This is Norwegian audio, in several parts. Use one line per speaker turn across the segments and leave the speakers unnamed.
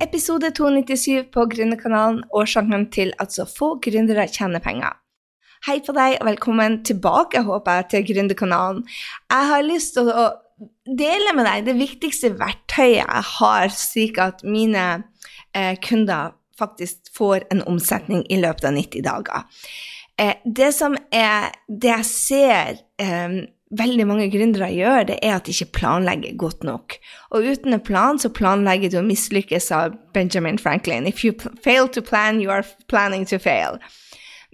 episode 297 på Gründerkanalen, årsaken til at så få gründere tjener penger. Hei på deg, og velkommen tilbake, håper jeg, til Gründerkanalen. Jeg har lyst til å dele med deg det viktigste verktøyet jeg har, slik at mine eh, kunder faktisk får en omsetning i løpet av 90 dager. Eh, det som er det jeg ser eh, veldig mange gründere gjør, det er at de ikke planlegger godt nok. Og uten en plan så planlegger du å mislykkes, av Benjamin Franklin. If you fail to plan, you are planning to fail.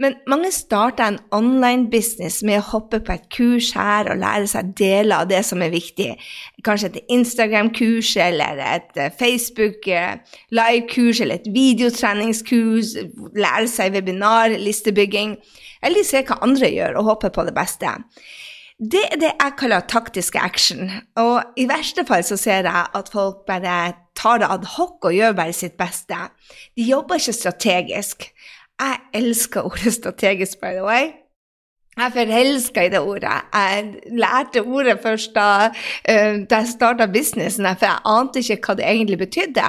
Men mange starter en online-business med å hoppe på et kurs her og lære seg deler av det som er viktig. Kanskje et Instagram-kurs eller et eh, Facebook-live-kurs eller et videotreningskurs. Lære seg webinar, listebygging. Eller se hva andre gjør, og hoppe på det beste. Det er det jeg kaller taktisk action. Og i verste fall så ser jeg at folk bare tar det ad hoc og gjør bare sitt beste. De jobber ikke strategisk. Jeg elsker ordet strategisk, by the way. Jeg forelska i det ordet. Jeg lærte ordet først da, uh, da jeg starta businessen, for jeg ante ikke hva det egentlig betydde.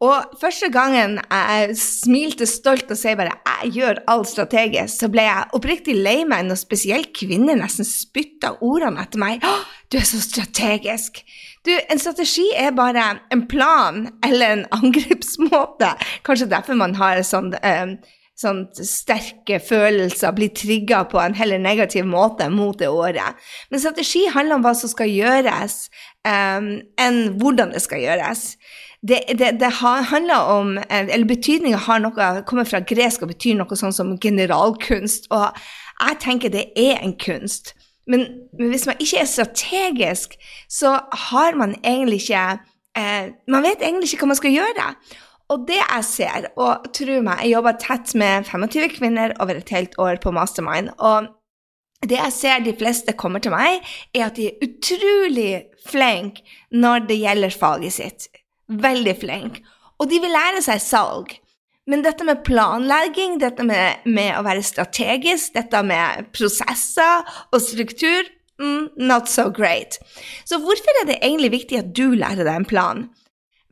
Og første gangen jeg smilte stolt og sier bare 'jeg gjør alt strategisk', så ble jeg oppriktig lei meg når spesielt kvinner nesten spytta ordene etter meg. 'Du er så strategisk'. Du, en strategi er bare en plan eller en angrepsmåte. Kanskje derfor man har sånn um, sånt sterke følelser, blir trigga på en heller negativ måte mot det året. Men strategi handler om hva som skal gjøres, um, enn hvordan det skal gjøres det, det, det handler om Eller betydninga har noe kommer fra gresk og betyr noe sånn som generalkunst. Og jeg tenker det er en kunst. Men, men hvis man ikke er strategisk, så har man egentlig ikke eh, Man vet egentlig ikke hva man skal gjøre. Og det jeg ser, og tro meg, jeg jobber tett med 25 kvinner over et helt år på Mastermind. og det jeg ser de fleste kommer til meg, er at de er utrolig flinke når det gjelder faget sitt. Veldig flink. Og de vil lære seg salg. Men dette med planlegging, dette med, med å være strategisk, dette med prosesser og struktur mm, Not so great. Så hvorfor er det egentlig viktig at du lærer deg en plan?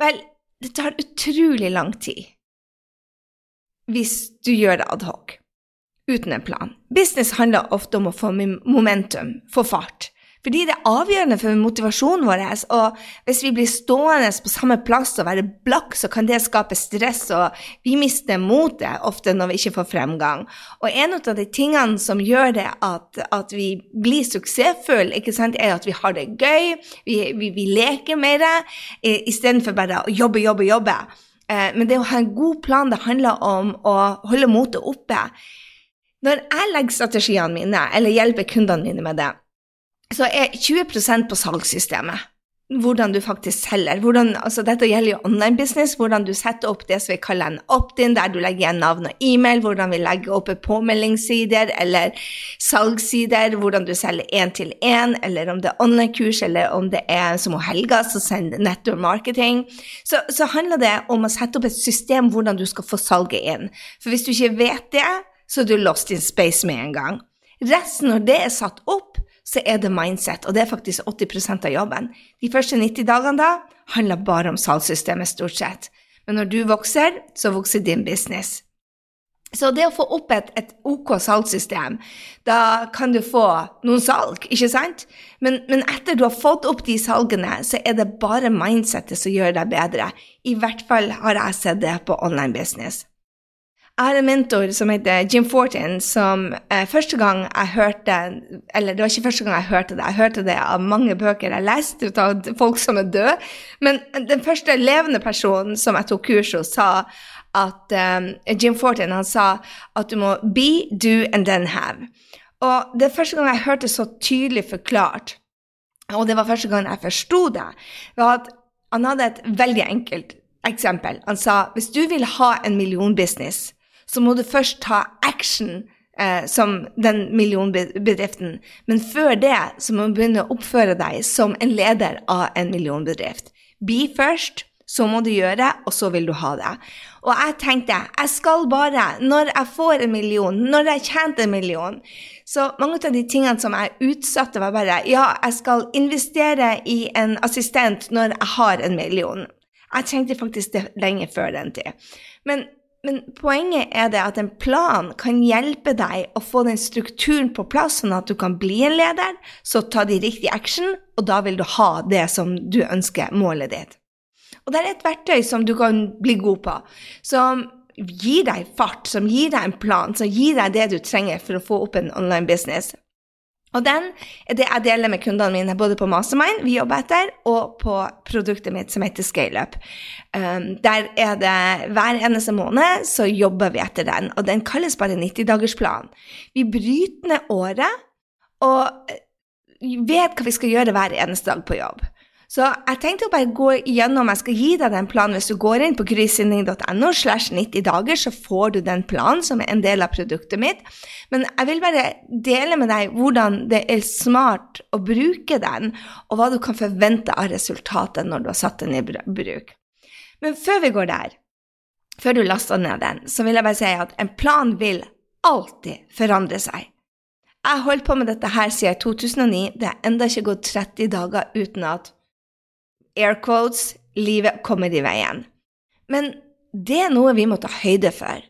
Vel, det tar utrolig lang tid hvis du gjør det adhoc, uten en plan. Business handler ofte om å få momentum, få fart. Fordi det er avgjørende for motivasjonen vår. Og hvis vi blir stående på samme plass og være blakk, så kan det skape stress, og vi mister motet ofte når vi ikke får fremgang. Og en av de tingene som gjør det at, at vi blir suksessfulle, er at vi har det gøy, vi, vi, vi leker mer istedenfor bare å jobbe, jobbe, jobbe. Eh, men det å ha en god plan, det handler om å holde motet oppe. Når jeg legger strategiene mine, eller hjelper kundene mine med det, så er 20% på salgssystemet. Hvordan du faktisk selger. Hvordan, altså dette gjelder jo online business. Hvordan du setter opp det som vi kaller en opt-in, der du legger igjen navn og e-mail. Hvordan vi legger opp påmeldingssider eller salgssider. Hvordan du selger én til én, eller om det er online-kurs, eller om det er som Helga som sender nettopp marketing. Så, så handler det om å sette opp et system hvordan du skal få salget inn. For hvis du ikke vet det, så er du lost in space med en gang. Resten, når det er satt opp, så er det mindset, og det er faktisk 80% av jobben. De første 90 dagene da handler bare om salgssystemet, stort sett. Men når du vokser, så vokser din business. Så det å få opp et, et OK salgssystem, da kan du få noen salg, ikke sant? Men, men, etter du har fått opp de salgene, så er det bare mindsettet som gjør deg bedre. I hvert fall har jeg sett det på online business. Jeg har en mentor som heter Jim Fortin, som eh, første gang jeg hørte Eller det var ikke første gang jeg hørte det, jeg hørte det av mange bøker jeg leste ut av folk som er døde. Men den første levende personen som jeg tok kurs hos, sa at um, Jim Fortin han sa at du må be, do and then have. Og det første gang jeg hørte så tydelig forklart, og det var første gang jeg forsto det, var at han hadde et veldig enkelt eksempel. Han sa hvis du vil ha en millionbusiness, så må du først ta action eh, som den millionbedriften. Men før det så må du begynne å oppføre deg som en leder av en millionbedrift. Be først, så må du gjøre, og så vil du ha det. Og jeg tenkte jeg skal bare, når jeg får en million, når jeg tjente en million Så mange av de tingene som jeg utsatte, var bare ja, jeg skal investere i en assistent når jeg har en million. Jeg trengte faktisk det lenge før den tid. Men, men poenget er det at en plan kan hjelpe deg å få den strukturen på plass, sånn at du kan bli en leder, så ta de riktige action, og da vil du ha det som du ønsker, målet ditt. Og det er et verktøy som du kan bli god på, som gir deg fart, som gir deg en plan, som gir deg det du trenger for å få opp en online business. Og den er det jeg deler med kundene mine både på Mastermind, vi jobber etter, og på produktet mitt som heter ScaleUp. Um, der er det hver eneste måned så jobber vi etter den, og den kalles bare 90-dagersplan. Vi bryter ned året og vet hva vi skal gjøre hver eneste dag på jobb. Så jeg tenkte å bare gå igjennom, jeg skal gi deg den planen. Hvis du går inn på grysynding.no slash 90 dager, så får du den planen som er en del av produktet mitt. Men jeg vil bare dele med deg hvordan det er smart å bruke den, og hva du kan forvente av resultatet når du har satt den i bruk. Men før vi går der, før du laster ned den, så vil jeg bare si at en plan vil alltid forandre seg. Jeg har holdt på med dette her siden 2009. Det har enda ikke gått 30 dager uten at air quotes, livet kommer i veien. Men det er noe vi må ta høyde for.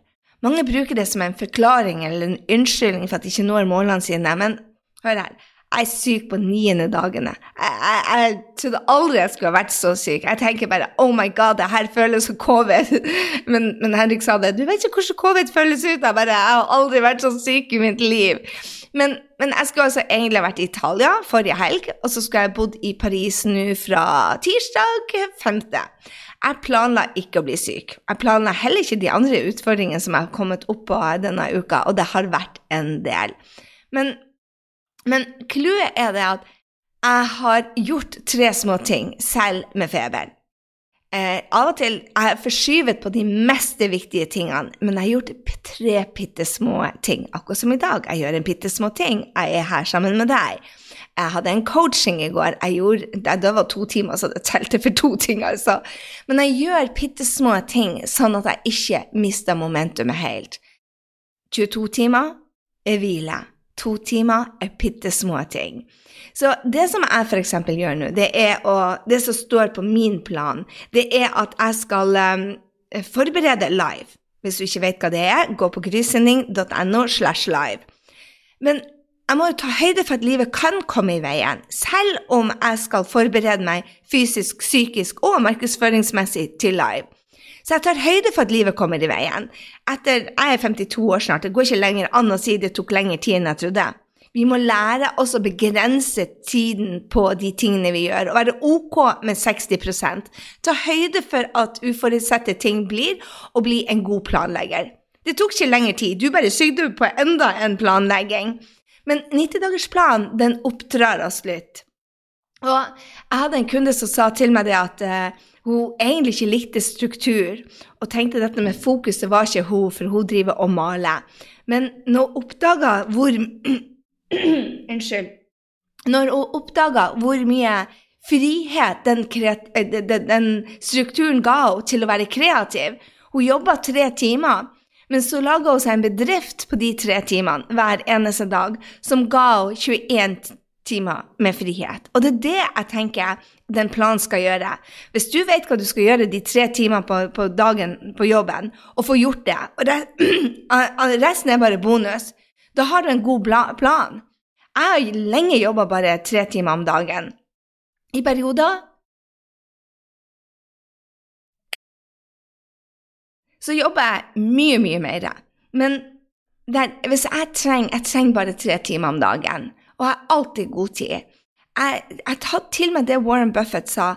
Mange bruker det som en forklaring eller en unnskyldning for at de ikke når målene sine, men hør her. Jeg er syk på niende dagene. Jeg, jeg, jeg, trodde aldri jeg skulle ha vært så syk. Jeg tenker bare oh my god, det her føles som covid. Men, men Henrik sa det. Du vet ikke hvordan covid føles ut. Jeg bare, jeg har aldri vært så syk i mitt liv. Men, men, jeg skulle altså egentlig vært i Italia forrige helg, og så skulle jeg bodd i Paris nå fra tirsdag 5. Jeg planla ikke å bli syk. Jeg planla heller ikke de andre utfordringene som jeg har kommet opp på denne uka, og det har vært en del. Men, men clouet er det at jeg har gjort tre små ting selv med feber. Eh, av og til jeg har forskyvet på de mest viktige tingene, men jeg har gjort tre bitte små ting. Akkurat som i dag. Jeg gjør en bitte små ting. Jeg er her sammen med deg. Jeg hadde en coaching i går. Jeg gjorde, det var to timer, så det telte for to ting, altså. Men jeg gjør bitte små ting, sånn at jeg ikke mister momentumet helt. 22 timer er hvile. To timer er bitte små ting. Så det som jeg f.eks. gjør nå, det er å Det som står på min plan, det er at jeg skal um, forberede live. Hvis du ikke vet hva det er, gå på grysending.no slash live. Men jeg må jo ta høyde for at livet kan komme i veien, selv om jeg skal forberede meg fysisk, psykisk og markedsføringsmessig til live. Så jeg tar høyde for at livet kommer i veien. Etter, Jeg er 52 år snart, det går ikke lenger an å si det tok lengre tid enn jeg trodde. Vi må lære oss å begrense tiden på de tingene vi gjør, og være ok med 60% Ta høyde for at uforutsette ting blir, og bli en god planlegger. Det tok ikke lengre tid, du bare sygde på enda en planlegging. Men 90-dagersplanen, den oppdrar oss litt. Og jeg hadde en kunde som sa til meg det at uh, hun egentlig ikke likte struktur, og tenkte dette med fokuset var ikke hun, for hun driver og maler. Men nå oppdaga hvor Unnskyld. Når hun oppdaga hvor mye frihet den, eh, den, den, strukturen ga henne til å være kreativ Hun jobba tre timer, men så laga hun seg en bedrift på de tre timene hver eneste dag som ga henne 21 timer med frihet. Og det er det jeg tenker den planen skal gjøre. Hvis du vet hva du skal gjøre de tre timene på, på dagen på jobben, og får gjort det, og resten er bare bonus, da har du en god plan. Jeg har lenge jobba bare tre timer om dagen. I perioder så jobber jeg mye, mye mer. Men der, hvis jeg trenger, jeg trenger bare tre timer om dagen, og jeg har alltid god tid Jeg har tatt til meg det Warren Buffett sa.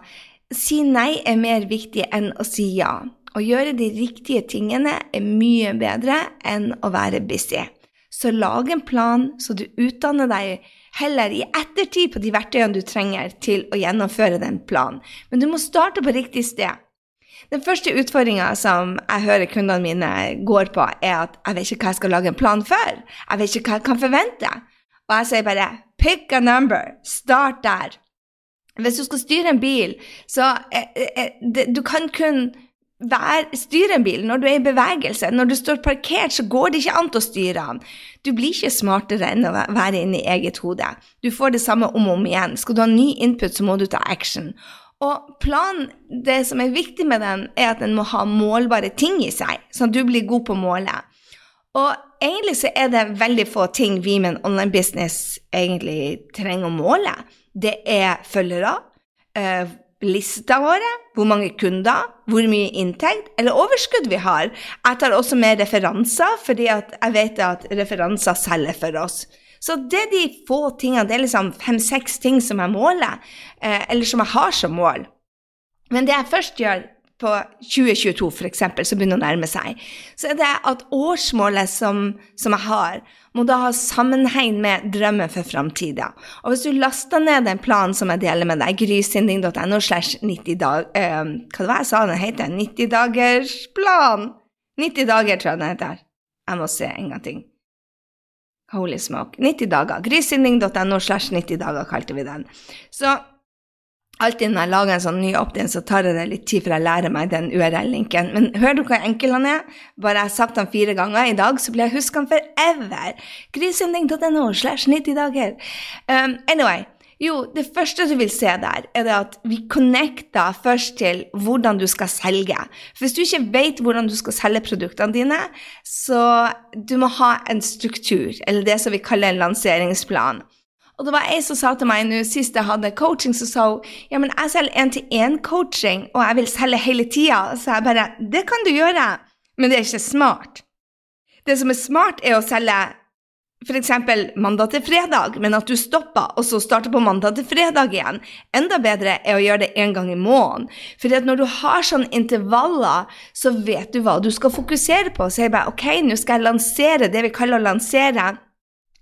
Si nei er mer viktig enn å si ja. Å gjøre de riktige tingene er mye bedre enn å være busy. Så lag en plan, så du utdanner deg heller i ettertid på de verktøyene du trenger til å gjennomføre den planen. Men du må starte på riktig sted. Den første utfordringa som jeg hører kundene mine går på, er at jeg vet ikke hva jeg skal lage en plan for. Jeg vet ikke hva jeg kan forvente. Og jeg sier bare pick a number. Start der. Hvis du skal styre en bil, så eh, eh, eh du kan kun være, styre en bil når du er i bevegelse. Når du står parkert, så går det ikke an å styre den. Du blir ikke smartere enn å være inni eget hode. Du får det samme om og om igjen. Skal du ha ny input, så må du ta action. Og planen, det som er viktig med den, er at den må ha målbare ting i seg, sånn at du blir god på å måle. Og egentlig så er det veldig få ting vi med en online business egentlig trenger å måle. Det er følgere, eh, lista våre, hvor mange kunder, hvor mye inntekt eller overskudd vi har. Jeg tar også med referanser, fordi jeg vet at referanser selger for oss. Så det er de få tingene, det er liksom fem-seks ting som jeg måler, eh, eller som jeg har som mål. Men det jeg først gjør, på 2022 f.eks., som begynner å nærme seg, så er det at årsmålet som, som, jeg har, må da ha sammenheng med drømmen for framtida. Og hvis du laster ned den planen som jeg deler med deg, grysynding.no slash 90 dag... Eh, hva det var jeg sa den heter? 90-dagersplan? 90 dager, tror jeg den heter. Jeg må se en gang til. Holy smoke. 90 dager. Grysynding.no slash 90 dager kalte vi den. Så alltid når jeg lager en sånn ny opt-in, så tar det litt tid før jeg lærer meg den URL-linken. Men hører du hvor enkel han er? Bare jeg har sagt han fire ganger i dag, så blir jeg huska han forever. Grysynding.no slash 90 dager. Um, anyway. Jo, det første du vil se der, er at vi connecter først til hvordan du skal selge. For hvis du ikke vet hvordan du skal selge produktene dine, så du må ha en struktur, eller det som vi kaller en lanseringsplan. Og det var ei som sa til meg nå sist jeg hadde coaching, så sa hun ja, men jeg selger én-til-én-coaching, og jeg vil selge hele tida. Så jeg bare det kan du gjøre, men det er ikke smart. Det som er smart, er å selge f.eks. mandag til fredag, men at du stopper og så starter på mandag til fredag igjen. Enda bedre er å gjøre det én gang i måneden. For når du har sånne intervaller, så vet du hva du skal fokusere på. Så jeg bare OK, nå skal jeg lansere det vi kaller å lansere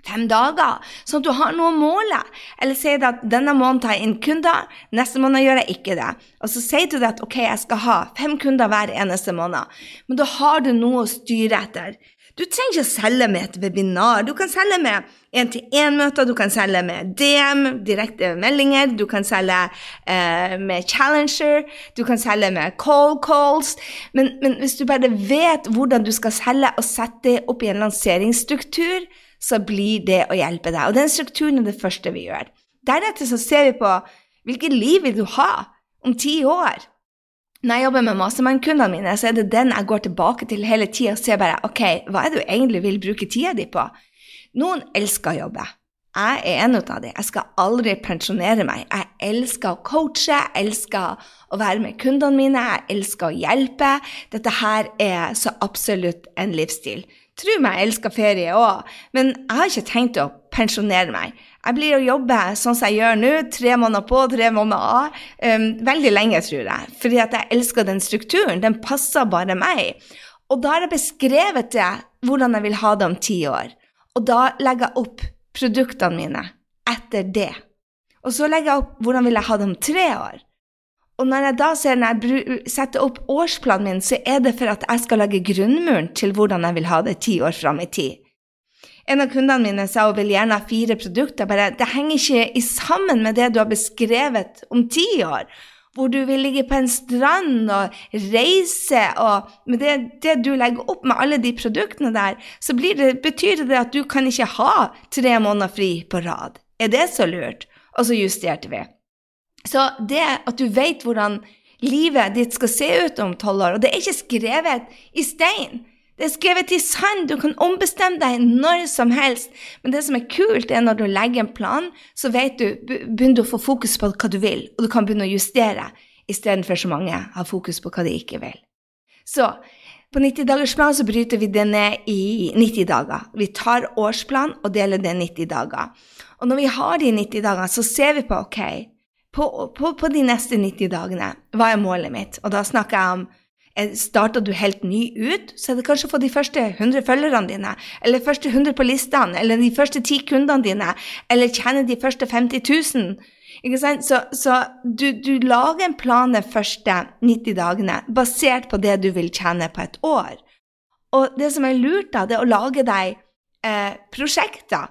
fem dager, sånn at du har noe å måle. Eller sier du at denne måneden tar jeg inn kunder, neste måned gjør jeg ikke det. Og så sier du det at ok, jeg skal ha fem kunder hver eneste måned. Men da har du noe å styre etter. Du trenger ikke å selge med et webinar. Du kan selge med én-til-én-møter, du kan selge med DM, direkte meldinger, du kan selge eh, med Challenger, du kan selge med call calls. Men, men hvis du bare vet hvordan du skal selge og sette det opp i en lanseringsstruktur, så blir det å hjelpe deg. Og den strukturen er det første vi gjør. Deretter så ser vi på hvilket liv vil du ha om ti år. Når jeg jobber med mastermind-kundene mine, så er det den jeg går tilbake til hele tida og ser bare ok, hva er det du egentlig vil bruke tida di på? Noen elsker å jobbe. Jeg er en av dem. Jeg skal aldri pensjonere meg. Jeg elsker å coache, jeg elsker å være med kundene mine, jeg elsker å hjelpe. Dette her er så absolutt en livsstil. Tro meg, jeg elsker ferie òg, men jeg har ikke tenkt å pensjonere meg. Jeg blir å jobbe sånn som jeg gjør nå, tre måneder på, tre måneder av, um, veldig lenge, tror jeg. Fordi at jeg elsker den strukturen. Den passer bare meg. Og da har jeg beskrevet det, hvordan jeg vil ha det om ti år. Og da legger jeg opp produktene mine etter det. Og så legger jeg opp hvordan vil jeg ha det om tre år. Og når jeg da ser når jeg setter opp årsplanen min, så er det for at jeg skal lage grunnmuren til hvordan jeg vil ha det ti år fram i tid. En av kundene mine sa hun vil gjerne ha fire produkter. bare Det henger ikke sammen med det du har beskrevet om ti år. Hvor du vil ligge på en strand og reise, og med det, det du legger opp med alle de produktene der, så det, betyr det at du kan ikke ha tre måneder fri på rad. Er det så lurt? Og så justerte vi. Så det at du vet hvordan livet ditt skal se ut om tolv år, og det er ikke skrevet i stein. Det er skrevet i sand, du kan ombestemme deg når som helst. Men det som er kult, er når du legger en plan, så vet du, begynner du å få fokus på hva du vil, og du kan begynne å justere, istedenfor så mange har fokus på hva de ikke vil. Så på 90-dagersplan så bryter vi det ned i 90 dager. Vi tar årsplan og deler det 90 dager. Og når vi har de 90 dagene, så ser vi på ok, på, på, på, de neste 90 dagene, hva er målet mitt? Og da snakker jeg om eh, Starter du helt ny ut, så er det kanskje å få de første 100 følgerne dine, eller første 100 på listene, eller de første 10 kundene dine, eller tjene de første 50 000. Ikke sant? Så, så du, du, lager en plan de første 90 dagene basert på det du vil tjene på et år. Og det som er lurt, da, det er å lage deg eh, prosjekter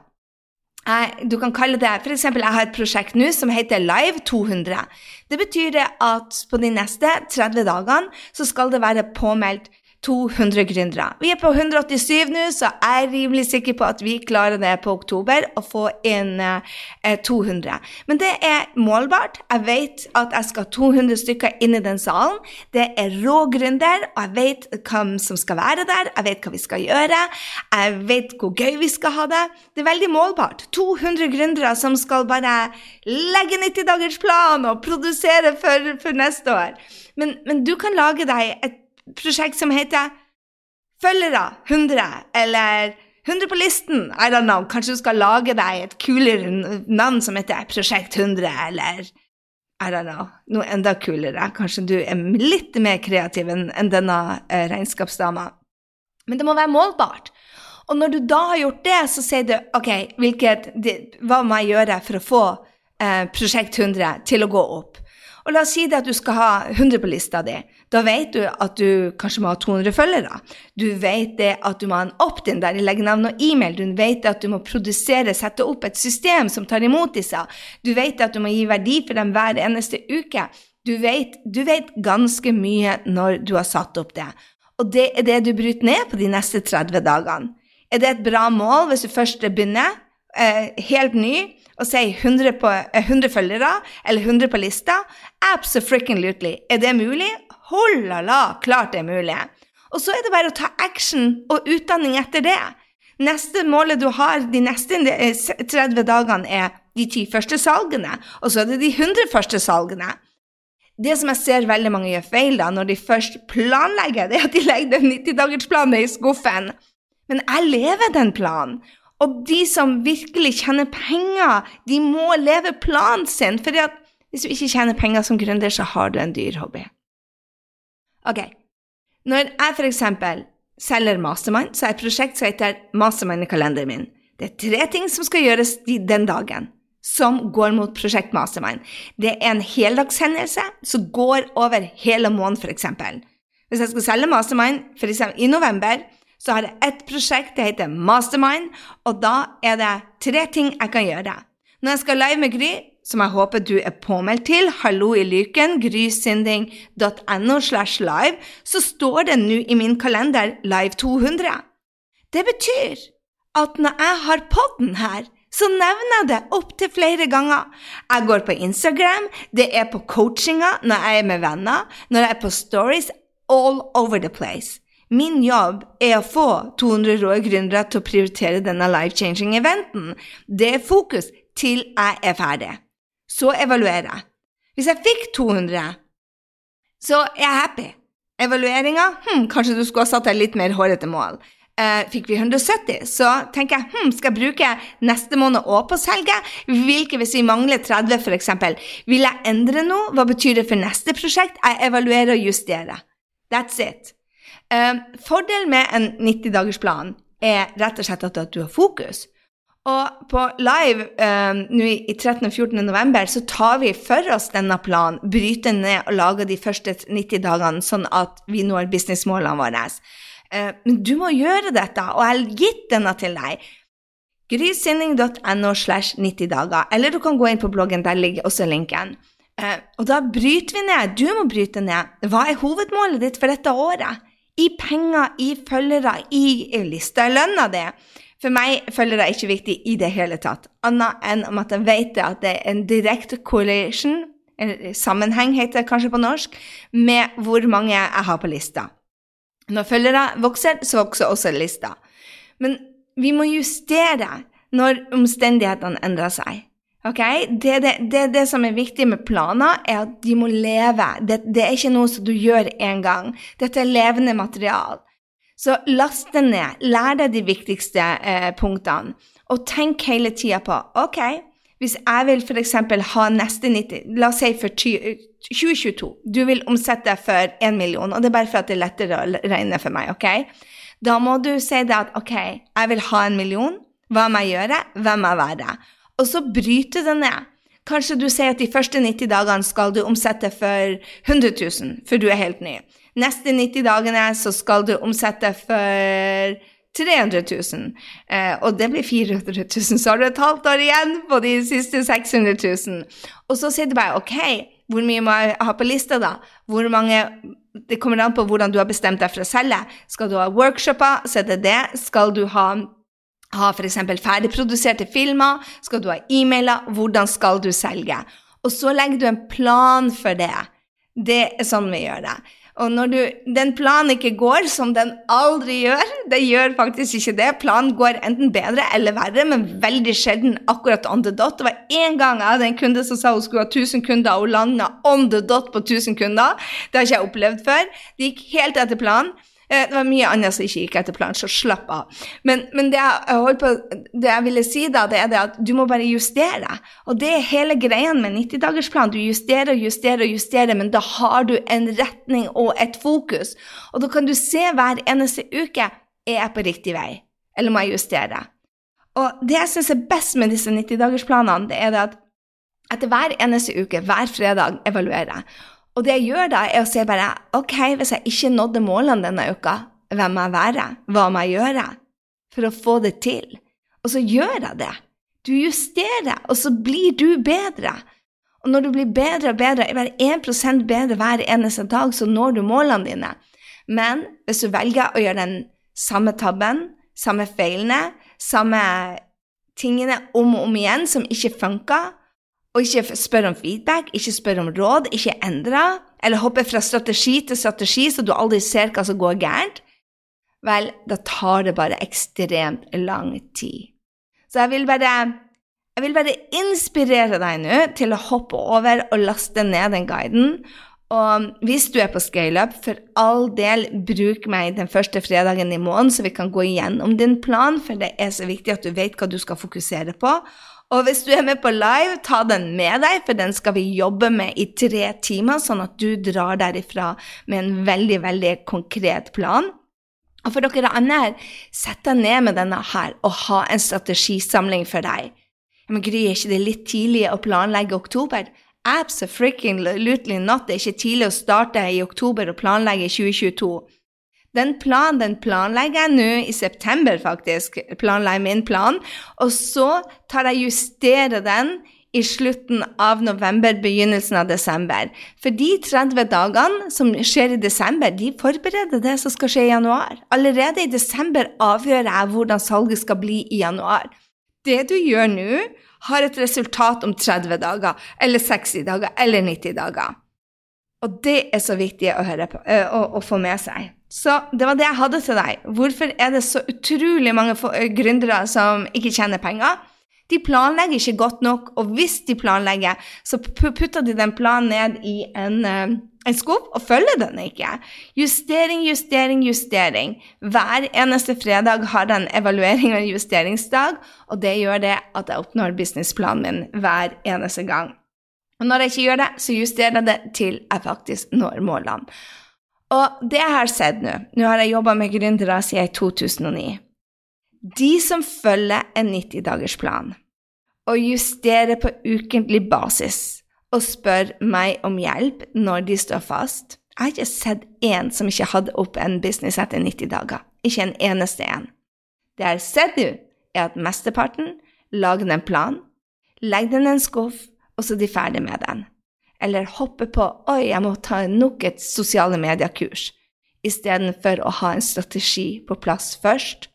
du kan kalle det F.eks. jeg har et prosjekt nå som heter Live 200. Det betyr at på de neste 30 dagene så skal det være påmeldt 200 gründere. Vi er på 187 nå, så jeg er rimelig sikker på at vi klarer det på oktober, å få inn eh, 200. Men det er målbart. Jeg vet at jeg skal ha 200 stykker inn i den salen. Det er rå gründer, og jeg vet hvem som skal være der, jeg vet hva vi skal gjøre, jeg vet hvor gøy vi skal ha det. Det er veldig målbart. 200 gründere som skal bare legge 90 dagers plan og produsere for, for neste år. Men, men du kan lage deg et prosjekt som heter Følgere 100, eller 100 på listen. I don't know. Kanskje du skal lage deg et kulere navn som heter Prosjekt 100, eller I don't know. Noe enda kulere. Kanskje du er litt mer kreativ enn denne eh, regnskapsdama. Men det må være målbart. Og når du da har gjort det, så sier du OK, hvilket, hva må jeg gjøre for å få eh, Prosjekt 100 til å gå opp? Og la oss si det at du skal ha 100 på lista di. Da vet du at du kanskje må ha 200 følgere. Du vet det at du må ha en opt-in der de legger navn og e-mail. Du vet at du må produsere, sette opp et system som tar imot disse. Du vet at du må gi verdi for dem hver eneste uke. Du vet, du vet ganske mye når du har satt opp det. Og det er det du bryter ned på de neste 30 dagene. Er det et bra mål hvis du først begynner, eh, helt ny, og sier 100, på, 100 eh, følgere eller 100 på lista? Absolutely. Er det mulig? Hold la la, klart det er mulig. Og så er det bare å ta action og utdanning etter det. Neste målet du har de neste 30 dagene, er de ti første salgene, og så er det de 100 første salgene. Det som jeg ser veldig mange gjør feil da, når de først planlegger, det er at de legger den 90-dagersplanen i skuffen. Men jeg lever den planen, og de som virkelig tjener penger, de må leve planen sin. For hvis du ikke tjener penger som gründer, så har du en dyr hobby. Ok, Når jeg f.eks. selger Mastermind, så er et prosjekt som heter Mastermind i kalenderen min. Det er tre ting som skal gjøres den dagen, som går mot Prosjekt Mastermind. Det er en heldagshendelse som går over hele måneden, f.eks. Hvis jeg skal selge Mastermind for eksempel, i november, så har jeg ett prosjekt, det heter Mastermind, og da er det tre ting jeg kan gjøre. Når jeg skal live med Gry, som jeg håper du er påmeldt til, hallo i lyken, grysynding.no slash live, så står det nå i min kalender Live 200. Det betyr at når jeg har podden her, så nevner jeg det opptil flere ganger. Jeg går på Instagram, det er på coachinga når jeg er med venner, når jeg er på stories, all over the place. Min jobb er å få 200 rå gründere til å prioritere denne life-changing eventen. Det er fokus til jeg er ferdig. Så evaluerer jeg. Hvis jeg fikk 200, så er jeg happy. Evalueringa hm, kanskje du skulle ha satt deg litt mer hårete mål. Eh, fikk vi 170, så tenker jeg hm, skal jeg bruke neste måned òg på å selge? Hvilke hvis vi mangler 30, f.eks.? Vil jeg endre noe? Hva betyr det for neste prosjekt? Jeg evaluerer og justerer. That's it. Eh, fordelen med en 90-dagersplan er rett og slett at du har fokus. Og på live um, nå i 13. og 14. november så tar vi for oss denne planen, bryter ned og lager de første 90 dagene, sånn at vi når businessmålene våre. Uh, men du må gjøre dette, og jeg har gitt denne til deg. Grysinning.no slash 90 dager, eller du kan gå inn på bloggen, der ligger også linken. Uh, og da bryter vi ned, du må bryte ned. Hva er hovedmålet ditt for dette året? i penger, i følgere, i lista, i lønna di. For meg følger det ikke viktig i det hele tatt, annet enn om at jeg vet at det er en direkte correlation, en sammenheng heter det kanskje på norsk, med hvor mange jeg har på lista. Når følgere vokser, så vokser også lista. Men vi må justere når omstendighetene endrer seg. Okay? Det, det, det, det, som er viktig med planer, er at de må leve. Det, er ikke noe som du gjør én gang. Dette er levende material. Så last det ned. Lær deg de viktigste eh, punktene. Og tenk hele tida på ok, hvis jeg vil f.eks. ha neste 90 La oss si for 2022. Du vil omsette for 1 million, og det er bare for at det er lettere å regne for meg. ok? Da må du si det at ok, jeg vil ha en million. Hva må jeg gjøre? Hvem må jeg være? og så bryte det ned. Kanskje du sier at de første 90 dagene skal du omsette for 100 000, for du er helt ny. Neste 90 dagene så skal du omsette for 300 000, eh, og det blir 400 000. Så har du et halvt år igjen på de siste 600 000. Og så sier du bare OK, hvor mye må jeg ha på lista, da? Hvor mange det kommer an på hvordan du har bestemt deg for å selge. Skal du ha workshoper, så er det det. Skal du ha, ha f.eks. ferdigproduserte filmer? Skal du ha e-mailer? Hvordan skal du selge? Og så legger du en plan for det. Det er sånn vi gjør det. Og når du, den planen ikke går, som den aldri gjør Det gjør faktisk ikke det. Planen går enten bedre eller verre, men veldig sjelden akkurat on the dot. Det var én gang jeg hadde en kunde som sa hun skulle ha 1000 kunder, og hun landa on the dot på 1000 kunder. Det har ikke jeg opplevd før. Det gikk helt etter planen. Eh, det var mye annet som ikke gikk etter planen, så slapp av. Men, men det, jeg på, det, jeg ville si da, det er det at du må bare justere. Og det er hele greia med 90-dagersplan. Du justerer og justerer og justerer, men da har du en retning og et fokus. Og da kan du se hver eneste uke er jeg på riktig vei, eller må jeg justere? Og det jeg syns er best med disse 90-dagersplanene, det er det at etter hver eneste uke, hver fredag, evaluerer jeg. Og det jeg gjør da, er å si bare ok, hvis jeg ikke nådde målene denne uka, hvem må jeg være? Hva må jeg gjøre for å få det til? Og så gjør jeg det. Du justerer, og så blir du bedre. Og når du blir bedre og bedre, hver 1 bedre hver eneste dag, så når du målene dine. Men hvis du velger å gjøre den samme tabben, samme feilene, samme tingene om og om igjen som ikke funker, og ikke spør om feedback, ikke spør om råd, ikke endre, eller hoppe fra strategi til strategi så du aldri ser hva som går gærent, vel, da tar det bare ekstremt lang tid. Så jeg vil bare, jeg vil bare inspirere deg nå til å hoppe over og laste ned den guiden. Og hvis du er på scaleup, for all del, bruk meg den første fredagen i måneden, så vi kan gå igjennom din plan, for det er så viktig at du vet hva du skal fokusere på. Og hvis du er med på live, ta den med deg, for den skal vi jobbe med i tre timer, sånn at du drar derifra med en veldig, veldig konkret plan. Og for dere andre, sett deg ned med denne her og ha en strategisamling for deg. Men Gry, er ikke det litt tidlig å planlegge oktober? Absolutely not. Det er ikke tidlig å starte i oktober og planlegge i 2022. Den planen den planlegger jeg nå i september, faktisk. Planlegger min plan. Og så tar jeg justerer den i slutten av november, begynnelsen av desember. For de 30 dagene som skjer i desember, de forbereder det som skal skje i januar. Allerede i desember avgjør jeg hvordan salget skal bli i januar. Det du gjør nå, har et resultat om 30 dager, eller 60 dager, eller 90 dager. Og det er så viktig å, på, å, å få med seg. Så det var det jeg hadde til deg. Hvorfor er det så utrolig mange gründere som ikke tjener penger? De planlegger ikke godt nok, og hvis de planlegger, så putter de den planen ned i en, en skuff og følger den ikke. Justering, justering, justering. Hver eneste fredag har jeg en evaluering og en justeringsdag, og det gjør det at jeg oppnår businessplanen min hver eneste gang. Og når jeg ikke gjør det, så justerer jeg det til jeg faktisk når målene. Og det jeg har sett nå Nå har jeg jobba med gründere siden 2009. De som følger en 90-dagersplan og justerer på ukentlig basis og spør meg om hjelp når de står fast Jeg har ikke sett én som ikke hadde opp en business etter 90 dager. Ikke en eneste en. Det jeg har sett nå, er at mesteparten lager en plan, legger den i en skuff, og så er de ferdig med den eller hoppe på 'oi, jeg må ta nok et sosiale medier-kurs', istedenfor å ha en strategi på plass først,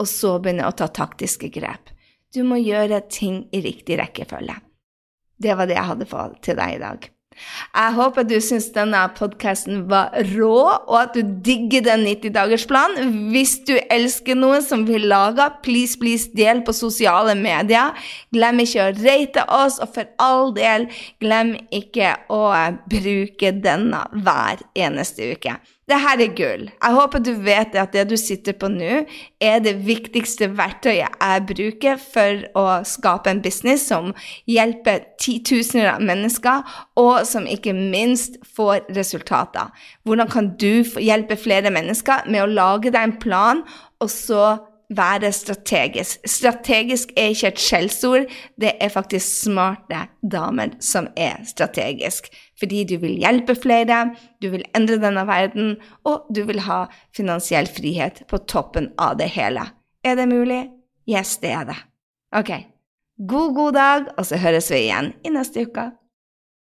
og så begynne å ta taktiske grep. Du må gjøre ting i riktig rekkefølge. Det var det jeg hadde for til deg i dag. Jeg håper du syns denne podkasten var rå, og at du digger den 90-dagersplanen. Hvis du elsker noen som vi lager, please, please del på sosiale medier. Glem ikke å rate oss, og for all del, glem ikke å bruke denne hver eneste uke. Det her er gull. Jeg håper du vet at det du sitter på nå, er det viktigste verktøyet jeg bruker for å skape en business som hjelper titusener av mennesker, og som ikke minst får resultater. Hvordan kan du hjelpe flere mennesker med å lage deg en plan, og så være strategisk. Strategisk er ikke et skjellsord, det er faktisk smarte damer som er strategisk. Fordi du vil hjelpe flere, du vil endre denne verden, og du vil ha finansiell frihet på toppen av det hele. Er det mulig? Yes, det er det. Ok. God, god dag, og så høres vi igjen i neste uke.